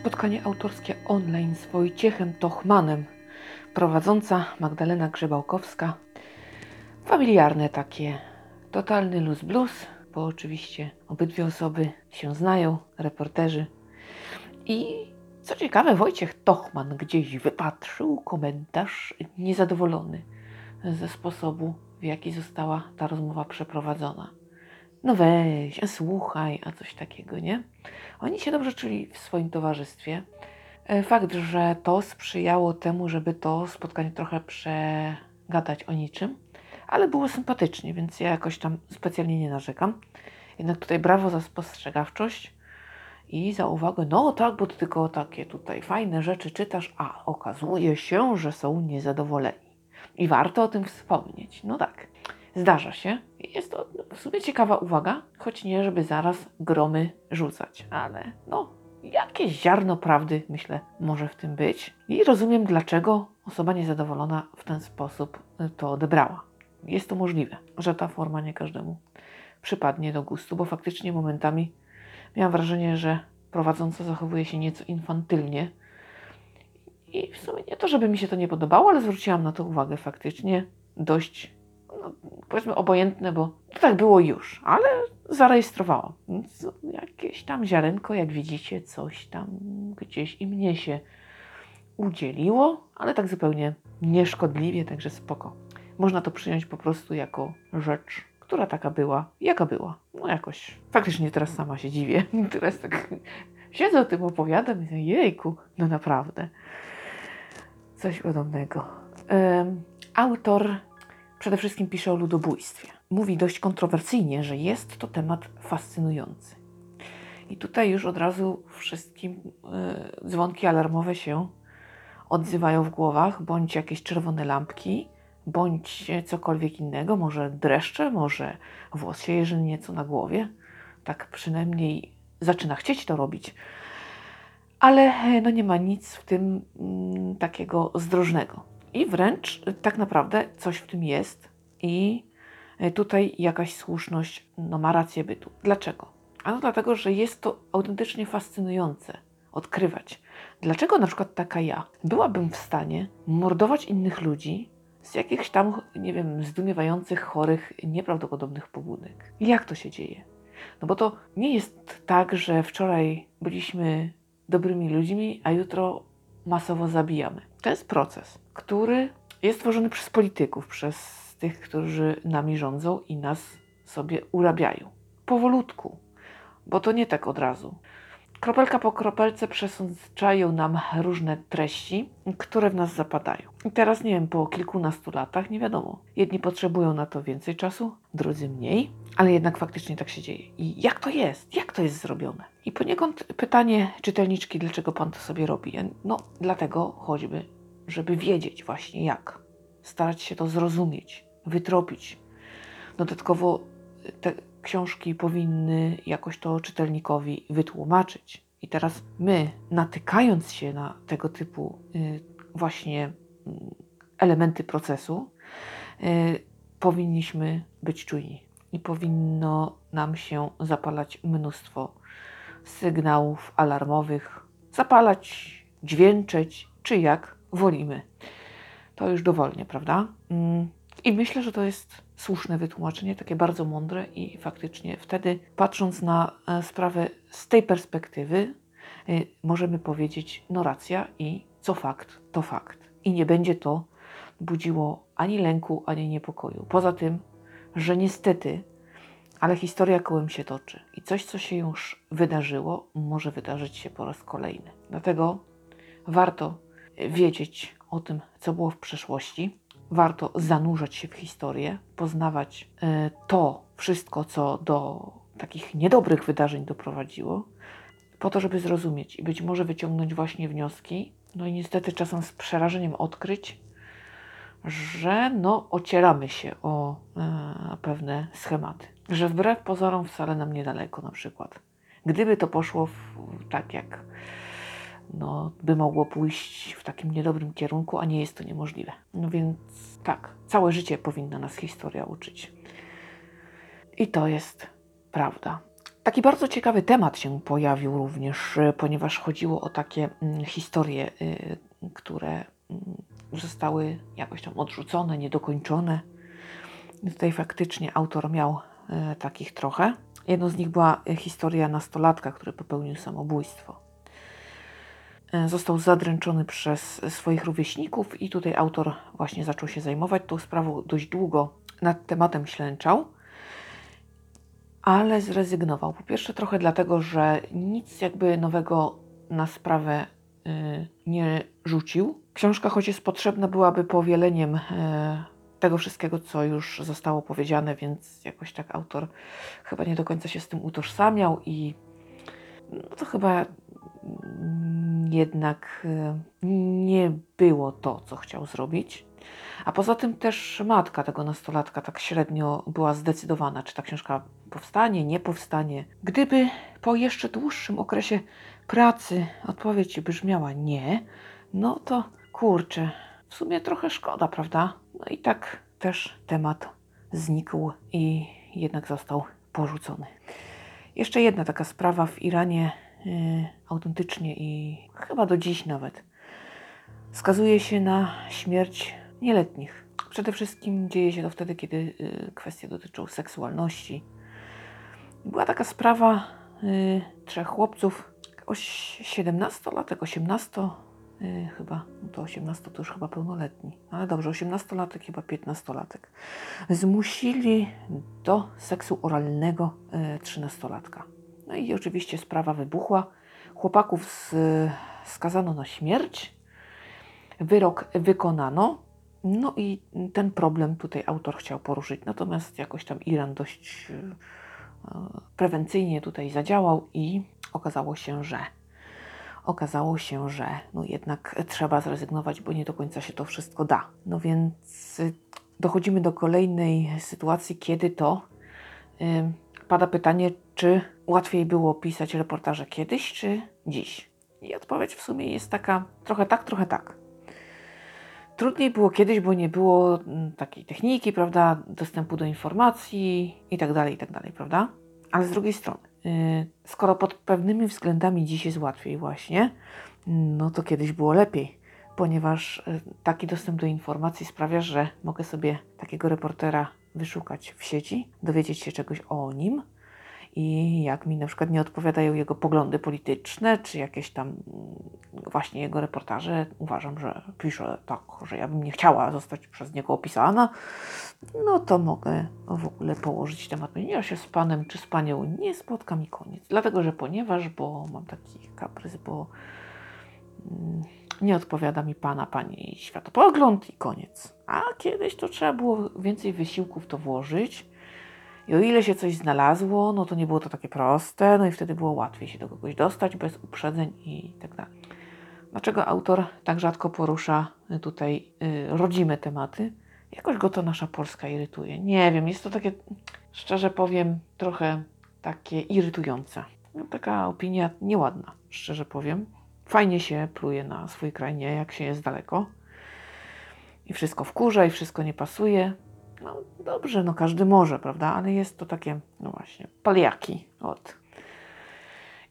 spotkanie autorskie online z Wojciechem Tochmanem, prowadząca Magdalena Grzebałkowska. Familiarne takie, totalny luz blues, bo oczywiście obydwie osoby się znają, reporterzy. I co ciekawe, Wojciech Tochman gdzieś wypatrzył komentarz niezadowolony ze sposobu, w jaki została ta rozmowa przeprowadzona. No weź, a słuchaj, a coś takiego, nie? Oni się dobrze czuli w swoim towarzystwie. E, Fakt, że to sprzyjało temu, żeby to spotkanie trochę przegadać o niczym, ale było sympatycznie, więc ja jakoś tam specjalnie nie narzekam. Jednak tutaj brawo za spostrzegawczość i za uwagę. No tak, bo ty tylko takie tutaj fajne rzeczy czytasz, a okazuje się, że są niezadowoleni. I warto o tym wspomnieć. No tak, zdarza się. Jest to w sumie ciekawa uwaga, choć nie, żeby zaraz gromy rzucać, ale no, jakieś ziarno prawdy, myślę, może w tym być. I rozumiem, dlaczego osoba niezadowolona w ten sposób to odebrała. Jest to możliwe, że ta forma nie każdemu przypadnie do gustu, bo faktycznie momentami miałam wrażenie, że prowadząca zachowuje się nieco infantylnie. I w sumie nie to, żeby mi się to nie podobało, ale zwróciłam na to uwagę faktycznie dość, no, powiedzmy, obojętne, bo to tak było już, ale zarejestrowałam. Jakieś tam ziarenko, jak widzicie, coś tam gdzieś i mnie się udzieliło, ale tak zupełnie nieszkodliwie, także spoko. Można to przyjąć po prostu jako rzecz, która taka była, jaka była. No jakoś. Faktycznie teraz sama się dziwię. Teraz tak siedzę o tym opowiadam i mówię, jejku, no naprawdę. Coś podobnego. Ym, autor przede wszystkim pisze o ludobójstwie. Mówi dość kontrowersyjnie, że jest to temat fascynujący. I tutaj już od razu wszystkim y, dzwonki alarmowe się odzywają w głowach, bądź jakieś czerwone lampki, bądź cokolwiek innego, może dreszcze, może włos się jeży nieco na głowie. Tak przynajmniej zaczyna chcieć to robić. Ale no nie ma nic w tym mm, takiego zdrożnego. I wręcz tak naprawdę coś w tym jest i tutaj jakaś słuszność no, ma rację bytu. Dlaczego? Ano dlatego, że jest to autentycznie fascynujące odkrywać. Dlaczego na przykład taka ja byłabym w stanie mordować innych ludzi z jakichś tam, nie wiem, zdumiewających, chorych, nieprawdopodobnych pobudek? Jak to się dzieje? No bo to nie jest tak, że wczoraj byliśmy dobrymi ludźmi, a jutro masowo zabijamy. To jest proces, który jest tworzony przez polityków, przez tych, którzy nami rządzą i nas sobie urabiają. Powolutku, bo to nie tak od razu. Kropelka po kropelce przesądzają nam różne treści, które w nas zapadają. I teraz, nie wiem, po kilkunastu latach, nie wiadomo. Jedni potrzebują na to więcej czasu, drudzy mniej, ale jednak faktycznie tak się dzieje. I jak to jest? Jak to jest zrobione? I poniekąd pytanie czytelniczki, dlaczego pan to sobie robi? No, dlatego choćby, żeby wiedzieć właśnie jak. Starać się to zrozumieć, wytropić. Dodatkowo te książki powinny jakoś to czytelnikowi wytłumaczyć. I teraz my, natykając się na tego typu y, właśnie y, elementy procesu, y, powinniśmy być czujni i powinno nam się zapalać mnóstwo sygnałów alarmowych, zapalać, dźwięczeć, czy jak wolimy. To już dowolnie, prawda? Mm. I myślę, że to jest słuszne wytłumaczenie, takie bardzo mądre i faktycznie wtedy, patrząc na sprawę z tej perspektywy, możemy powiedzieć, no racja i co fakt, to fakt. I nie będzie to budziło ani lęku, ani niepokoju. Poza tym, że niestety, ale historia kołem się toczy i coś, co się już wydarzyło, może wydarzyć się po raz kolejny. Dlatego warto wiedzieć o tym, co było w przeszłości, warto zanurzać się w historię, poznawać to wszystko, co do takich niedobrych wydarzeń doprowadziło, po to, żeby zrozumieć i być może wyciągnąć właśnie wnioski. No i niestety czasem z przerażeniem odkryć, że no ocieramy się o e, pewne schematy. Że wbrew pozorom wcale nam niedaleko na przykład. Gdyby to poszło w, tak, jak no, by mogło pójść w takim niedobrym kierunku, a nie jest to niemożliwe. No więc tak, całe życie powinna nas historia uczyć. I to jest prawda. Tak Taki bardzo ciekawy temat się pojawił również, y, ponieważ chodziło o takie mm, historie, y, które mm, zostały jakoś tam odrzucone, niedokończone. Tutaj faktycznie autor miał y, takich trochę. Jedną z nich była historia nastolatka, który popełnił samobójstwo. Został zadręczony przez swoich rówieśników, i tutaj autor właśnie zaczął się zajmować tą sprawą dość długo nad tematem ślęczał ale zrezygnował. Po pierwsze, trochę dlatego, że nic jakby nowego na sprawę y, nie rzucił. Książka, choć jest potrzebna, byłaby powieleniem y, tego wszystkiego, co już zostało powiedziane, więc jakoś tak autor chyba nie do końca się z tym utożsamiał i no to chyba jednak y, nie było to, co chciał zrobić. A poza tym też matka tego nastolatka tak średnio była zdecydowana, czy ta książka powstanie, nie powstanie. Gdyby po jeszcze dłuższym okresie pracy odpowiedź brzmiała nie, no to kurczę, w sumie trochę szkoda, prawda? No i tak też temat znikł i jednak został porzucony. Jeszcze jedna taka sprawa w Iranie autentycznie i chyba do dziś nawet skazuje się na śmierć nieletnich. Przede wszystkim dzieje się to wtedy, kiedy y, kwestie dotyczą seksualności. Była taka sprawa y, trzech chłopców, 17-latek, 18, y, chyba, no to 18 to już chyba pełnoletni, ale dobrze, 18-latek, chyba 15-latek. Zmusili do seksu oralnego 13-latka. No i oczywiście sprawa wybuchła. Chłopaków skazano na śmierć. Wyrok wykonano. No i ten problem tutaj autor chciał poruszyć, natomiast jakoś tam Iran dość e, prewencyjnie tutaj zadziałał i okazało się, że okazało się, że no jednak trzeba zrezygnować, bo nie do końca się to wszystko da. No więc dochodzimy do kolejnej sytuacji, kiedy to yy, pada pytanie, czy łatwiej było pisać reportaże kiedyś, czy dziś. I odpowiedź w sumie jest taka trochę tak, trochę tak. Trudniej było kiedyś, bo nie było mm, takiej techniki, prawda, dostępu do informacji i tak dalej, i tak dalej, prawda? Ale z drugiej strony, yy, skoro pod pewnymi względami dziś jest łatwiej właśnie, no to kiedyś było lepiej, ponieważ yy, taki dostęp do informacji sprawia, że mogę sobie takiego reportera wyszukać w sieci, dowiedzieć się czegoś o nim, i jak mi na przykład nie odpowiadają jego poglądy polityczne, czy jakieś tam mm, właśnie jego reportaże, uważam, że pisze tak, że ja bym nie chciała zostać przez niego opisana, no to mogę w ogóle położyć temat. Ja się z panem czy z panią nie spotkam i koniec. Dlatego, że ponieważ, bo mam taki kaprys, bo mm, nie odpowiada mi pana, pani światopogląd i koniec. A kiedyś to trzeba było więcej wysiłków to włożyć i o ile się coś znalazło, no to nie było to takie proste, no i wtedy było łatwiej się do kogoś dostać bez uprzedzeń i tak dalej. Dlaczego autor tak rzadko porusza tutaj y, rodzime tematy? Jakoś go to nasza Polska irytuje. Nie wiem, jest to takie, szczerze powiem, trochę takie irytujące. No, taka opinia nieładna, szczerze powiem. Fajnie się pluje na swój kraj, nie jak się jest daleko. I wszystko wkurza, i wszystko nie pasuje. No dobrze, no każdy może, prawda? Ale jest to takie, no właśnie, paliaki. Od.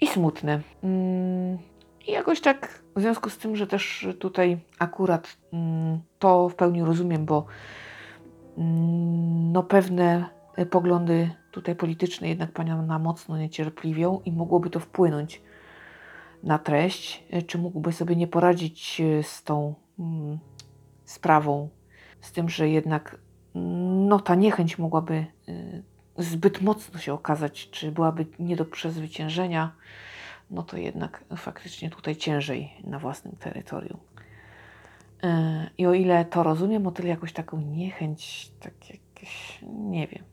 I smutne. Mm, I jakoś tak w związku z tym, że też tutaj akurat mm, to w pełni rozumiem, bo mm, no pewne poglądy tutaj polityczne jednak Pana mocno niecierpliwią i mogłoby to wpłynąć na treść. Czy mógłby sobie nie poradzić z tą sprawą, z tym, że jednak no ta niechęć mogłaby y, zbyt mocno się okazać, czy byłaby nie do przezwyciężenia, no to jednak faktycznie tutaj ciężej na własnym terytorium. Y, I o ile to rozumiem, o tyle jakoś taką niechęć, tak jakieś, nie wiem.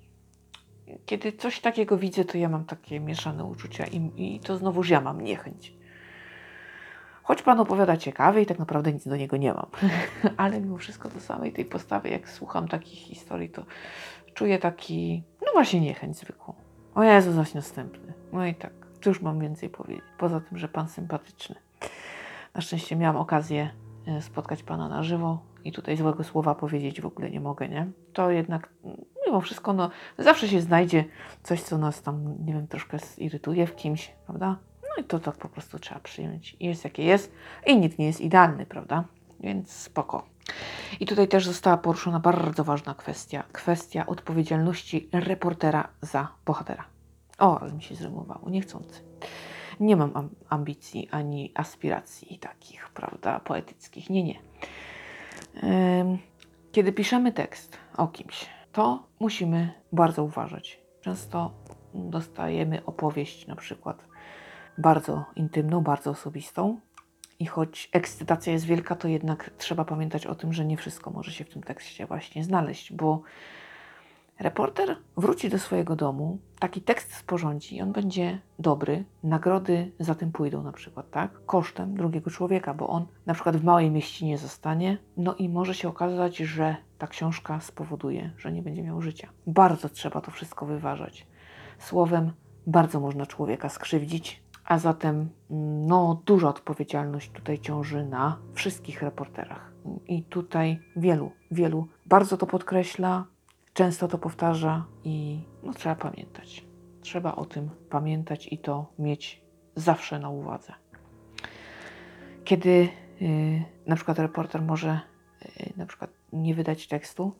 Kiedy coś takiego widzę, to ja mam takie mieszane uczucia i, i to znowuż ja mam niechęć. Choć Pan opowiada ciekawie i tak naprawdę nic do niego nie mam. Ale mimo wszystko do samej tej postawy, jak słucham takich historii, to czuję taki, no właśnie niechęć zwykłą. O Jezu, zaś następny. No i tak, cóż mam więcej powiedzieć? Poza tym, że Pan sympatyczny. Na szczęście miałam okazję e, spotkać Pana na żywo i tutaj złego słowa powiedzieć w ogóle nie mogę, nie? To jednak mimo wszystko, no, zawsze się znajdzie coś, co nas tam, nie wiem, troszkę zirytuje w kimś, prawda? No i to tak po prostu trzeba przyjąć. Jest jakie jest i nikt nie jest idealny, prawda? Więc spoko. I tutaj też została poruszona bardzo ważna kwestia. Kwestia odpowiedzialności reportera za bohatera. O, ale mi się zrymowało, niechcący. Nie mam ambicji ani aspiracji takich, prawda, poetyckich. Nie, nie. Kiedy piszemy tekst o kimś, to musimy bardzo uważać. Często dostajemy opowieść, na przykład bardzo intymną, bardzo osobistą, i choć ekscytacja jest wielka, to jednak trzeba pamiętać o tym, że nie wszystko może się w tym tekście właśnie znaleźć, bo reporter wróci do swojego domu, taki tekst sporządzi on będzie dobry, nagrody za tym pójdą na przykład, tak? Kosztem drugiego człowieka, bo on na przykład w małej mieścinie zostanie, no i może się okazać, że ta książka spowoduje, że nie będzie miał życia. Bardzo trzeba to wszystko wyważać. Słowem, bardzo można człowieka skrzywdzić, a zatem no, duża odpowiedzialność tutaj ciąży na wszystkich reporterach. I tutaj wielu, wielu bardzo to podkreśla, często to powtarza i no, trzeba pamiętać. Trzeba o tym pamiętać i to mieć zawsze na uwadze. Kiedy yy, na przykład reporter może yy, na przykład nie wydać tekstu,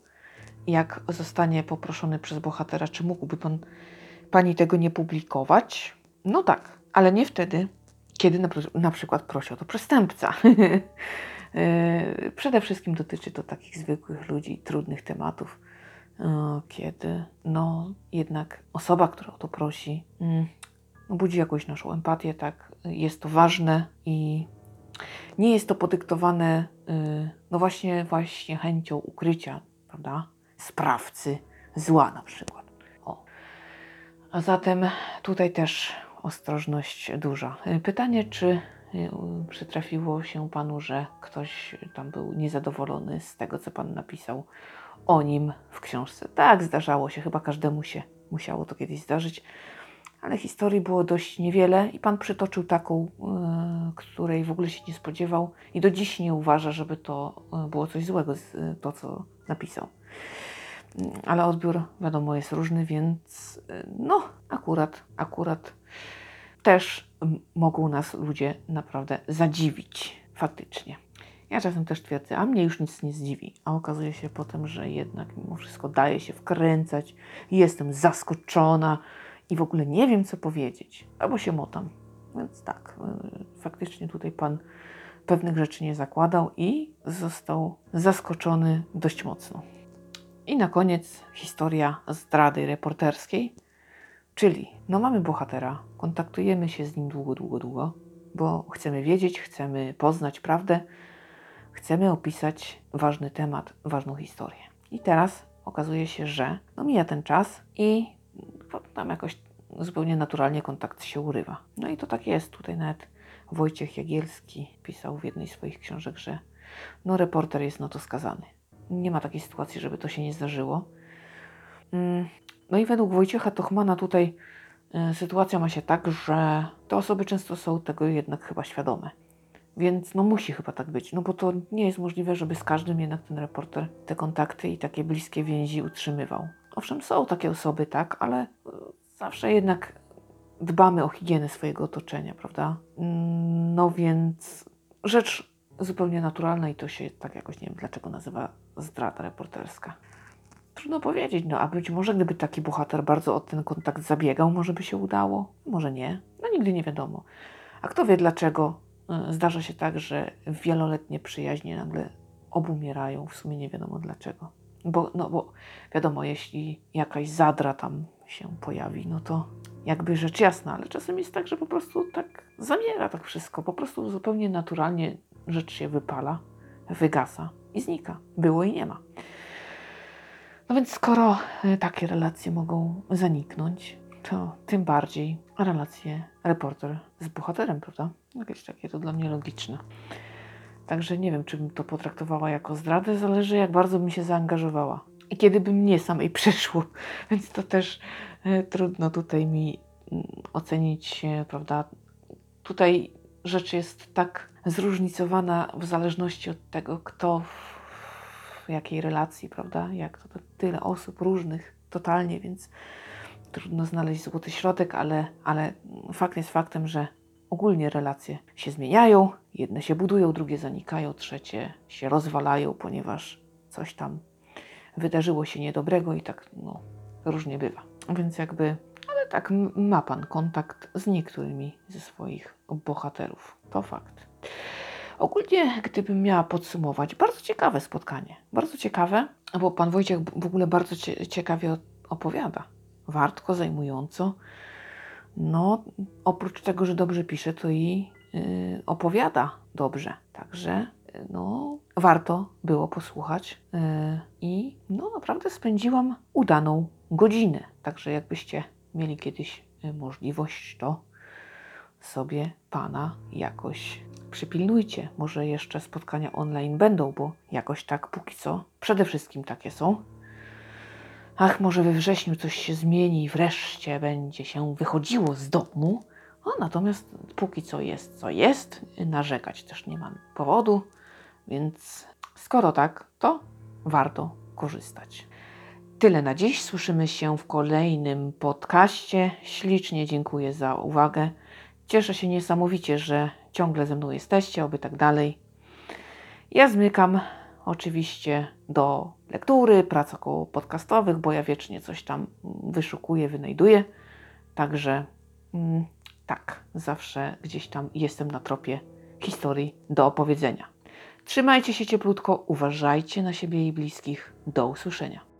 jak zostanie poproszony przez bohatera, czy mógłby pan, pani tego nie publikować, no tak, ale nie wtedy, kiedy na, na przykład prosi o to przestępca. E, przede wszystkim dotyczy to takich zwykłych ludzi, trudnych tematów, kiedy no jednak osoba, która o to prosi, mm, budzi jakąś naszą empatię, tak, jest to ważne i nie jest to podyktowane y, no właśnie, właśnie chęcią ukrycia, prawda, sprawcy zła na przykład. O. A zatem tutaj też ostrożność duża. Y, pytanie, czy y, przytrafiło się Panu, że ktoś tam był niezadowolony z tego, co Pan napisał o nim w książce? Tak, zdarzało się, chyba każdemu się musiało to kiedyś zdarzyć, ale historii było dość niewiele i Pan przytoczył taką, yy, której w ogóle się nie spodziewał i do dziś nie uważa, żeby to było coś złego, to co napisał ale odbiór wiadomo jest różny, więc no akurat, akurat też mogą nas ludzie naprawdę zadziwić faktycznie. Ja czasem też twierdzę, a mnie już nic nie zdziwi, a okazuje się potem, że jednak mimo wszystko daje się wkręcać, jestem zaskoczona i w ogóle nie wiem, co powiedzieć, albo się motam. Więc tak, y, faktycznie tutaj pan pewnych rzeczy nie zakładał i został zaskoczony dość mocno. I na koniec historia zdrady reporterskiej, czyli no mamy bohatera, kontaktujemy się z nim długo, długo, długo, bo chcemy wiedzieć, chcemy poznać prawdę, chcemy opisać ważny temat, ważną historię. I teraz okazuje się, że no mija ten czas i tam jakoś zupełnie naturalnie kontakt się urywa. No i to tak jest. Tutaj nawet Wojciech Jagielski pisał w jednej z swoich książek, że no reporter jest na to skazany. Nie ma takiej sytuacji, żeby to się nie zdarzyło. No i według Wojciecha Tochmana tutaj y, sytuacja ma się tak, że te osoby często są tego jednak chyba świadome. Więc no musi chyba tak być, no bo to nie jest możliwe, żeby z każdym jednak ten reporter te kontakty i takie bliskie więzi utrzymywał. Owszem, są takie osoby, tak, ale y, zawsze jednak dbamy o higienę swojego otoczenia, prawda? Mm, no więc rzecz zupełnie naturalna i to się tak jakoś nie wiem dlaczego nazywa zdrada reporterska. Trudno powiedzieć, no a być może gdyby taki bohater bardzo o ten kontakt zabiegał, może by się udało, może nie. No nigdy nie wiadomo. A kto wie dlaczego y, zdarza się tak, że wieloletnie przyjaźnie nagle obumierają, w sumie nie wiadomo dlaczego. Bo, no bo wiadomo, jeśli jakaś zadra tam się pojawi, no to jakby rzecz jasna, ale czasem jest tak, że po prostu tak zamiera tak wszystko, po prostu zupełnie naturalnie rzecz się wypala, wygasa i znika. Było i nie ma. No więc skoro y, takie relacje mogą zaniknąć, to tym bardziej relacje reporter z bohaterem, prawda? Jakieś takie to dla mnie logiczne. Także nie wiem, czy bym to potraktowała jako zdradę, zależy jak bardzo bym się zaangażowała. I kiedy by mnie samej przeszło, więc to też y, trudno tutaj mi y, ocenić, prawda? Tutaj rzecz jest tak zróżnicowana w zależności od tego, kto w jakiej relacji, prawda? Jak to, to tyle osób różnych totalnie, więc trudno znaleźć złoty środek, ale, ale fakt jest faktem, że ogólnie relacje się zmieniają. Jedne się budują, drugie zanikają, trzecie się rozwalają, ponieważ coś tam wydarzyło się niedobrego i tak no, różnie bywa. Więc jakby, ale tak, ma Pan kontakt z niektórymi ze swoich bohaterów. To fakt. Ogólnie, gdybym miała podsumować, bardzo ciekawe spotkanie. Bardzo ciekawe, bo Pan Wojciech w ogóle bardzo cie- ciekawie opowiada. Wartko, zajmująco. No, oprócz tego, że dobrze pisze, to i y, opowiada dobrze. Także no, warto było posłuchać. y, I no, naprawdę spędziłam udaną godzinę. Także jakbyście mieli kiedyś y, możliwość, to sobie pana jakoś przypilnujcie. Może jeszcze spotkania online będą, bo jakoś tak póki co przede wszystkim takie są. Ach, może we wrześniu coś się zmieni i wreszcie będzie się wychodziło z domu. A natomiast póki co jest, co jest, narzekać też nie mam powodu, więc skoro tak, to warto korzystać. Tyle na dziś. Słyszymy się w kolejnym podcaście. Ślicznie dziękuję za uwagę. Cieszę się niesamowicie, że ciągle ze mną jesteście, oby tak dalej. Ja zmykam oczywiście do lektury, prac około podcastowych, bo ja wiecznie coś tam wyszukuję, wynajduję. Także mm, tak, zawsze gdzieś tam jestem na tropie historii do opowiedzenia. Trzymajcie się cieplutko, uważajcie na siebie i bliskich. Do usłyszenia.